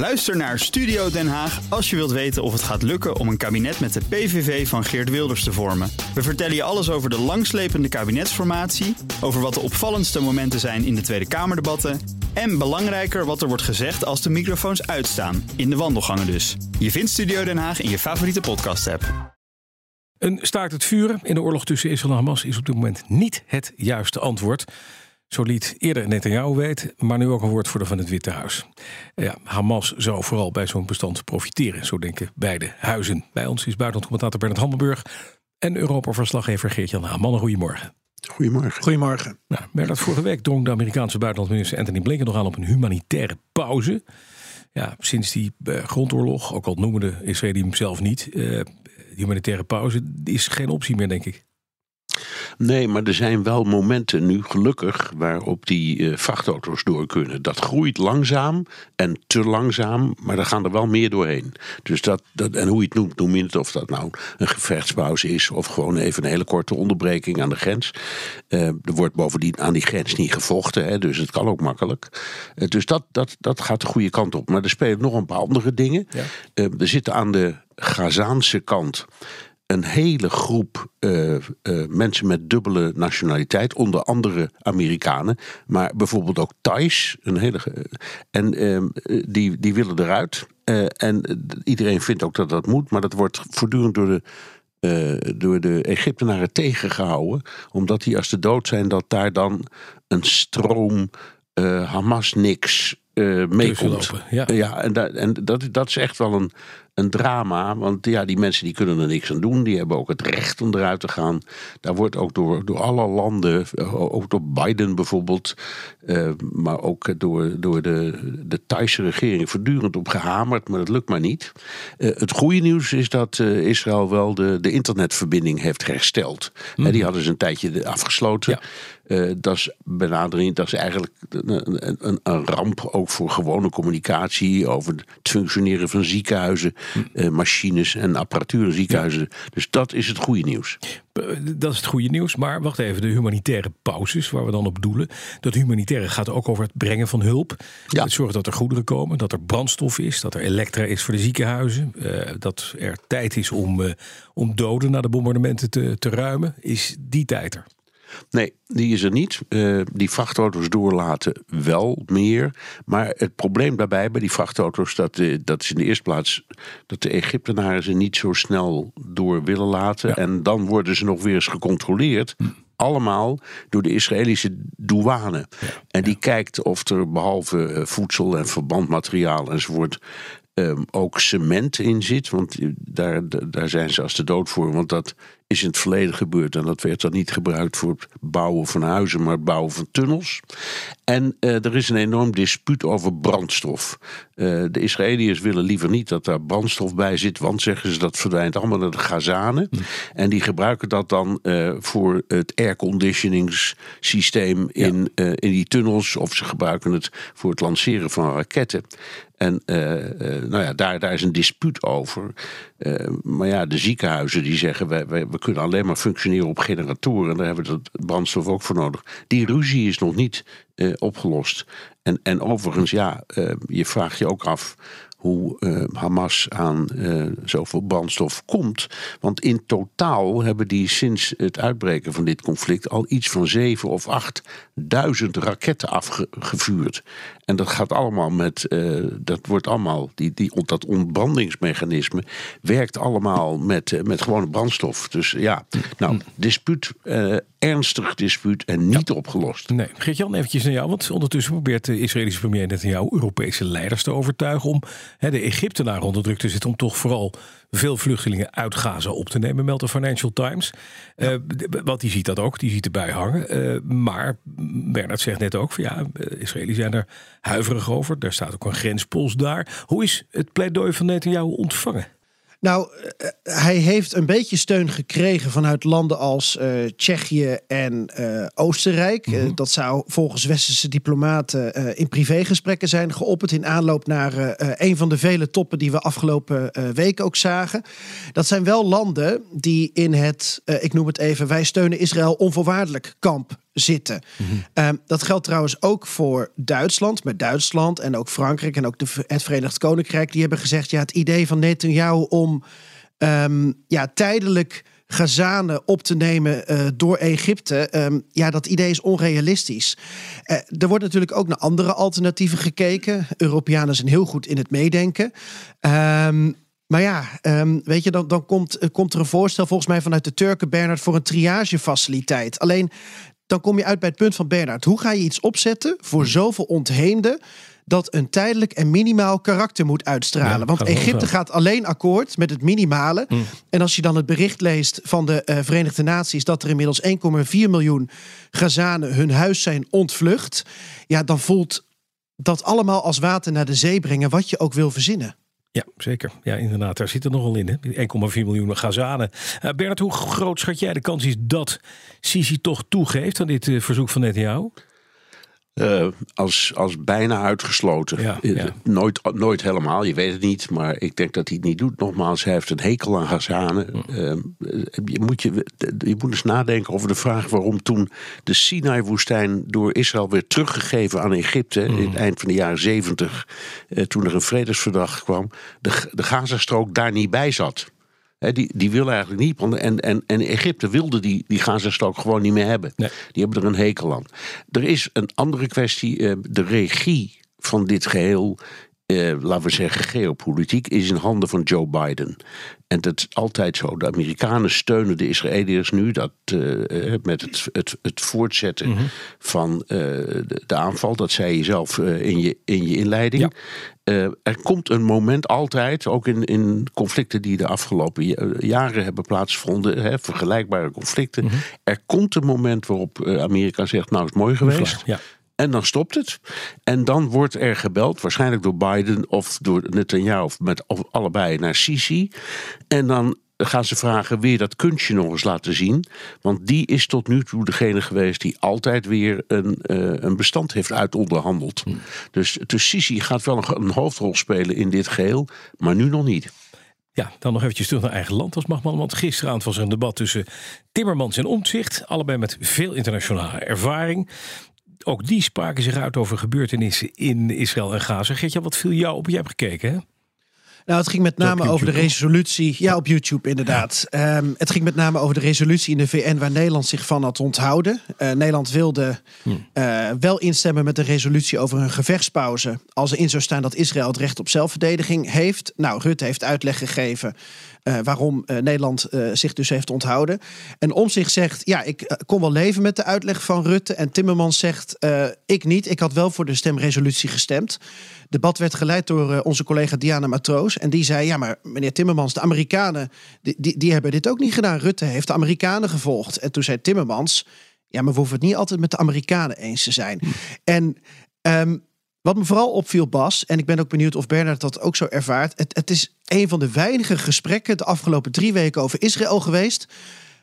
Luister naar Studio Den Haag als je wilt weten of het gaat lukken om een kabinet met de PVV van Geert Wilders te vormen. We vertellen je alles over de langslepende kabinetsformatie, over wat de opvallendste momenten zijn in de Tweede Kamerdebatten en belangrijker wat er wordt gezegd als de microfoons uitstaan, in de wandelgangen dus. Je vindt Studio Den Haag in je favoriete podcast-app. Een staakt het vuren in de oorlog tussen Israël en Hamas is op dit moment niet het juiste antwoord. Zo liet eerder Netanyahu weet, maar nu ook een woordvoerder van het Witte Huis. Ja, Hamas zou vooral bij zo'n bestand profiteren, zo denken beide huizen. Bij ons is buitenlandcommentator Bernard Hammelburg en Europa-verslaggever Geert-Jan Haan. goedemorgen. Goedemorgen. Goedemorgen. Nou, Bernard, vorige week drong de Amerikaanse buitenlandminister Anthony Blinken nog aan op een humanitaire pauze. Ja, sinds die uh, grondoorlog, ook al noemen de Israëli hem zelf niet, uh, humanitaire pauze is geen optie meer, denk ik. Nee, maar er zijn wel momenten nu gelukkig waarop die uh, vrachtauto's door kunnen. Dat groeit langzaam en te langzaam, maar er gaan er wel meer doorheen. Dus dat, dat, en hoe je het noemt, noem je het of dat nou een gevechtspauze is of gewoon even een hele korte onderbreking aan de grens. Uh, er wordt bovendien aan die grens niet gevochten, hè, dus het kan ook makkelijk. Uh, dus dat, dat, dat gaat de goede kant op. Maar er spelen nog een paar andere dingen. Ja. er zitten aan de Gazaanse kant een hele groep uh, uh, mensen met dubbele nationaliteit, onder andere Amerikanen, maar bijvoorbeeld ook Thais, een hele, en uh, die, die willen eruit. en iedereen vindt ook dat dat moet, maar dat wordt voortdurend door de door de Egyptenaren tegengehouden. Omdat die als de dood zijn, dat daar dan een stroom Hamas niks uh, meekomt. Ja. ja, en, dat, en dat, dat is echt wel een, een drama. Want ja, die mensen die kunnen er niks aan doen. Die hebben ook het recht om eruit te gaan. Daar wordt ook door, door alle landen, eh, ook door Biden bijvoorbeeld, uh, maar ook door, door de, de Thaise regering voortdurend op gehamerd. Maar dat lukt maar niet. Uh, het goede nieuws is dat Israël wel de, de internetverbinding heeft hersteld. Mm. En die hadden ze een tijdje afgesloten. Ja. Uh, dat is benadering, dat is eigenlijk een, een, een, ramp ook voor gewone communicatie over het functioneren van ziekenhuizen, uh, machines en apparatuur in ziekenhuizen. Dus dat is het goede nieuws. Dat is het goede nieuws. Maar wacht even, de humanitaire pauzes waar we dan op doelen. Dat humanitaire gaat ook over het brengen van hulp. Ja. Het zorgen dat er goederen komen, dat er brandstof is, dat er elektra is voor de ziekenhuizen. Uh, dat er tijd is om, om doden na de bombardementen te, te ruimen. Is die tijd er? Nee, die is er niet. Uh, die vrachtauto's doorlaten wel meer. Maar het probleem daarbij bij die vrachtauto's, dat, uh, dat is in de eerste plaats dat de Egyptenaren ze niet zo snel door willen laten. Ja. En dan worden ze nog weer eens gecontroleerd. Hm. Allemaal door de Israëlische douane. Ja. En die kijkt of er behalve uh, voedsel en verbandmateriaal enzovoort um, ook cement in zit. Want daar, daar zijn ze als de dood voor. Want dat is in het verleden gebeurd. En dat werd dan niet gebruikt voor het bouwen van huizen, maar het bouwen van tunnels. En uh, er is een enorm dispuut over brandstof. Uh, de Israëliërs willen liever niet dat daar brandstof bij zit, want zeggen ze dat verdwijnt allemaal naar de Gazanen. Mm. En die gebruiken dat dan uh, voor het airconditioningssysteem in, ja. in die tunnels, of ze gebruiken het voor het lanceren van raketten. En nou ja, daar, daar is een dispuut over. maar ja, de ziekenhuizen die zeggen: wij, wij, we kunnen alleen maar functioneren op generatoren. En daar hebben we het brandstof ook voor nodig. Die ruzie is nog niet uh, opgelost. En, en overigens, ja, uh, je vraagt je ook af hoe uh, Hamas aan uh, zoveel brandstof komt. Want in totaal hebben die sinds het uitbreken van dit conflict al iets van zeven of achtduizend raketten afgevuurd. En dat gaat allemaal met, uh, dat wordt allemaal, die, die, dat ontbrandingsmechanisme werkt allemaal met, met gewone brandstof. Dus ja, nou, dispuut, ernstig dispuut en niet ja. opgelost. Nee, Geert-Jan, eventjes naar jou, want ondertussen probeert de Israëlische premier Netanyahu Europese leiders te overtuigen om de Egyptenaren onder druk te zetten om toch vooral veel vluchtelingen uit Gaza op te nemen, meldt de Financial Times. Ja. Uh, want die ziet dat ook, die ziet erbij hangen. Uh, maar Bernard zegt net ook, van, ja, Israëli's zijn er huiverig over. Daar staat ook een grenspost daar. Hoe is het pleidooi van Netanyahu ontvangen? Nou, hij heeft een beetje steun gekregen vanuit landen als uh, Tsjechië en uh, Oostenrijk. Mm -hmm. uh, dat zou volgens westerse diplomaten in privégesprekken zijn geopperd in aanloop naar een van de vele toppen die we afgelopen week ook zagen. Dat zijn wel landen die in het, ik noem het even, wij steunen Israël onvoorwaardelijk kamp zitten. Ehm, dat geldt trouwens ook voor Duitsland. Met Duitsland en ook Frankrijk en ook de, het Verenigd Koninkrijk. Die hebben gezegd, ja, het idee van Netanyahu om ehm, ja, tijdelijk Gazanen op te nemen uh, door Egypte. Ehm, ja, dat idee is onrealistisch. Uh, er wordt natuurlijk ook naar andere alternatieven gekeken. Europeanen zijn heel goed in het meedenken. Um, maar ja, um, weet je, dan, dan komt, uh, komt er een voorstel volgens mij vanuit de Turken, Bernard, voor een triagefaciliteit. Alleen dan kom je uit bij het punt van Bernard. Hoe ga je iets opzetten voor zoveel ontheemden? dat een tijdelijk en minimaal karakter moet uitstralen. Ja, Want Egypte gaat alleen akkoord met het minimale. Mm. En als je dan het bericht leest van de uh, Verenigde Naties dat er inmiddels 1,4 miljoen Gazanen hun huis zijn ontvlucht, ja, dan voelt dat allemaal als water naar de zee brengen, wat je ook wil verzinnen. Ja, zeker. Ja, inderdaad. Daar zit er nogal in. 1,4 miljoen Gazanen. Uh, Bernard, hoe groot schat jij de kans is dat Sisi toch toegeeft aan dit uh, verzoek van Netanyahu? Uh, als, als bijna uitgesloten. Ja, ja. Nooit, nooit helemaal, je weet het niet. Maar ik denk dat hij het niet doet. Nogmaals, hij heeft een hekel aan Gazanen. Uh, je, moet je, je moet eens nadenken over de vraag waarom toen de Sinai-woestijn door Israël werd teruggegeven aan Egypte. Mm. in het eind van de jaren zeventig. Uh, toen er een vredesverdrag kwam. De, de Gazastrook daar niet bij zat die, die willen eigenlijk niet. En, en, en Egypte wilde die, die Gazastrook gewoon niet meer hebben. Nee. Die hebben er een hekel aan. Er is een andere kwestie. Eh, de regie van dit geheel uh, laten we zeggen, geopolitiek is in handen van Joe Biden. En dat is altijd zo. De Amerikanen steunen de Israëliërs nu dat, uh, met het, het, het voortzetten mm -hmm. van uh, de, de, aanval. Dat zei je zelf in, je, in je inleiding. Ja. er komt een moment altijd, ook in, in conflicten die de afgelopen jaren hebben plaatsgevonden, hè, vergelijkbare conflicten. Mm -hmm. Er komt een moment waarop Amerika zegt: Nou, is mooi geweest. Ja. En dan stopt het. En dan wordt er gebeld, waarschijnlijk door Biden of door Netanyahu of met of allebei naar Sisi. En dan gaan ze vragen: je dat kunstje nog eens laten zien? Want die is tot nu toe degene geweest die altijd weer een, uh, een bestand heeft uitonderhandeld. Hmm. Dus, dus Sisi gaat wel een, een hoofdrol spelen in dit geheel, maar nu nog niet. Ja, dan nog eventjes terug naar eigen land als magman. Want gisteravond was er een debat tussen Timmermans en Omtzigt. Allebei met veel internationale ervaring ook die spraken zich uit over gebeurtenissen in Israël en Gaza. Geert, wat viel jou op? Je hebt gekeken, hè? Nou, het ging met name over de resolutie. Ja, op YouTube inderdaad. Ja. Um, het ging met name over de resolutie in de VN waar Nederland zich van had onthouden. Uh, Nederland wilde uh, wel instemmen met de resolutie over een gevechtspauze. Als erin zou staan dat Israël het recht op zelfverdediging heeft. Nou, Rutte heeft uitleg gegeven uh, waarom Nederland zich dus heeft onthouden. En om zich zegt, ja, ik kon wel leven met de uitleg van Rutte. En Timmermans zegt, ik niet. Ik had wel voor de stemresolutie gestemd. Debat werd geleid door onze collega Diana Matroos. En die zei, ja, maar meneer Timmermans, de Amerikanen, die, die, die hebben dit ook niet gedaan. Rutte heeft de Amerikanen gevolgd. En toen zei Timmermans, ja, maar we hoeven het niet altijd met de Amerikanen eens te zijn. En um, wat me vooral opviel, Bas, en ik ben ook benieuwd of Bernard dat ook zo ervaart. Het, het is een van de weinige gesprekken de afgelopen drie weken over Israël geweest.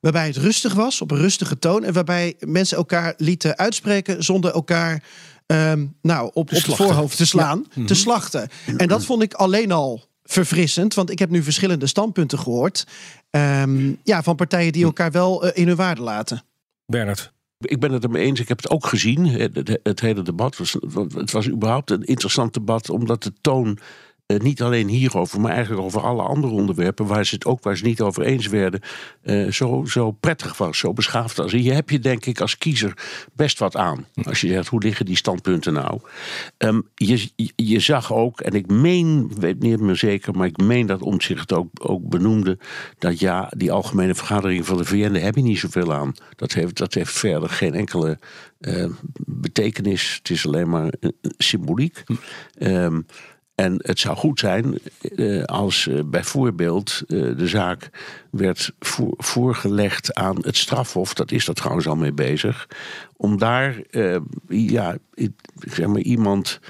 Waarbij het rustig was, op een rustige toon. En waarbij mensen elkaar lieten uitspreken zonder elkaar um, nou, op, op het voorhoofd te slaan, ja. te slachten. En dat vond ik alleen al verfrissend, want ik heb nu verschillende standpunten gehoord. Um, ja, van partijen die elkaar wel uh, in hun waarde laten. Bernard. Ik ben het ermee eens. Ik heb het ook gezien. Het, het, het hele debat. Was, het was überhaupt een interessant debat. Omdat de toon uh, niet alleen hierover, maar eigenlijk over alle andere onderwerpen, waar ze het ook waar ze niet over eens werden, uh, zo, zo prettig was, zo beschaafd was. En je hebt je denk ik als kiezer best wat aan. Als je zegt, hoe liggen die standpunten nou? Um, je, je zag ook, en ik meen, weet niet meer zeker, maar ik meen dat Omtzigt ook, ook benoemde, dat ja, die algemene vergadering van de VN, heb je niet zoveel aan. Dat heeft, dat heeft verder geen enkele uh, betekenis. Het is alleen maar symboliek. Um, en het zou goed zijn uh, als uh, bijvoorbeeld uh, de zaak werd voor, voorgelegd aan het strafhof, dat is er trouwens al mee bezig, om daar ja, zeg maar, iemand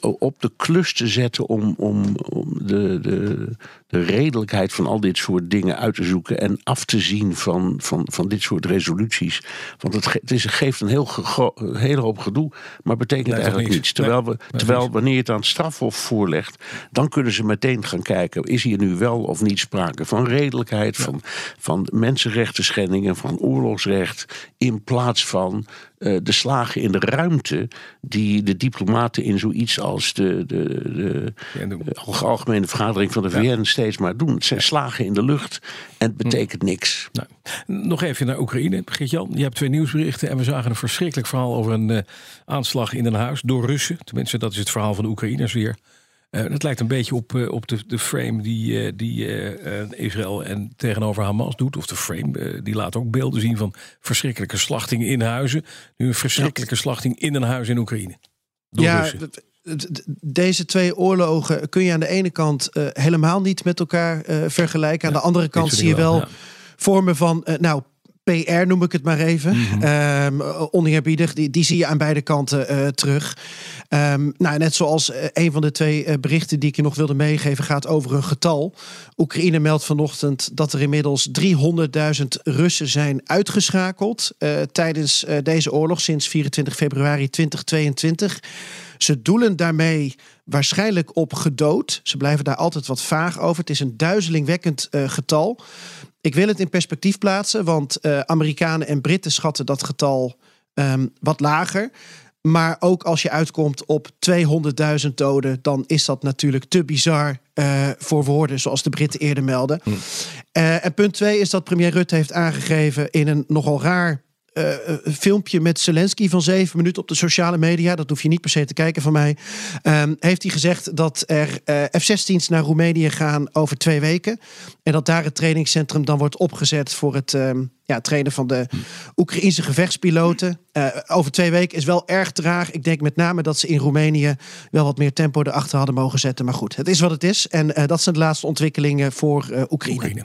op de klus te zetten om, om, om de, de, de redelijkheid van al dit soort dingen uit te zoeken en af te zien van, van, van dit soort resoluties. Want het, het is, geeft een heel een hele hoop gedoe, maar betekent eigenlijk niets. Terwijl, we, terwijl wanneer je het aan het strafhof voorlegt, dan kunnen ze meteen gaan kijken: is hier nu wel of niet sprake van redelijkheid, van, van mensenrechten schendingen, van oorlogsrecht, in plaats van uh, de slagen in de ruimte die de diplomaten in zoiets als de, de, de, de algemene vergadering van de VN steeds maar doen. Het zijn slagen in de lucht en het betekent niks. Nou, nog even naar Oekraïne, Geert-Jan. Je hebt twee nieuwsberichten en we zagen een verschrikkelijk verhaal over een uh, aanslag in een huis door Russen. Tenminste, dat is het verhaal van de Oekraïners weer. Uh, dat lijkt een beetje op, uh, op de, de frame die, uh, die Israël en tegenover Hamas doet. Of de frame, die laat ook beelden zien van verschrikkelijke slachtingen in huizen. Nu een verschrikkelijke slachting in een huis in Oekraïne. ja, deze twee oorlogen kun je aan de ene kant helemaal niet met elkaar vergelijken. Aan de andere kant zie je wel ja. vormen van, nou, PR noem ik het maar even. Mm -hmm. oneerbiedig. Die, die zie je aan beide kanten uh, terug. Um, nou, net zoals uh, een van de twee uh, berichten die ik je nog wilde meegeven gaat over een getal. Oekraïne meldt vanochtend dat er inmiddels 300.000 Russen zijn uitgeschakeld tijdens deze oorlog sinds 24 februari 2022. Ze doelen daarmee waarschijnlijk op gedood. Ze blijven daar altijd wat vaag over. Het is een duizelingwekkend getal. Ik wil het in perspectief plaatsen, want uh, Amerikanen en Britten schatten dat getal um, wat lager. Maar ook als je uitkomt op 200.000 doden, dan is dat natuurlijk te bizar uh, voor woorden, zoals de Britten eerder melden. Hm. Uh, en punt twee is dat premier Rutte heeft aangegeven in een nogal raar uh, filmpje met Zelensky van zeven minuten op de sociale media. Dat hoef je niet per se te kijken van mij. Um, heeft hij gezegd dat er uh, F-16's naar Roemenië gaan over twee weken. En dat daar het trainingscentrum dan wordt opgezet voor het um, ja, trainen van de Oekraïnse gevechtspiloten. Uh, over twee weken is wel erg traag. Ik denk met name dat ze in Roemenië wel wat meer tempo erachter hadden mogen zetten. Maar goed, het is wat het is. En dat zijn de laatste ontwikkelingen voor. Oekraïne.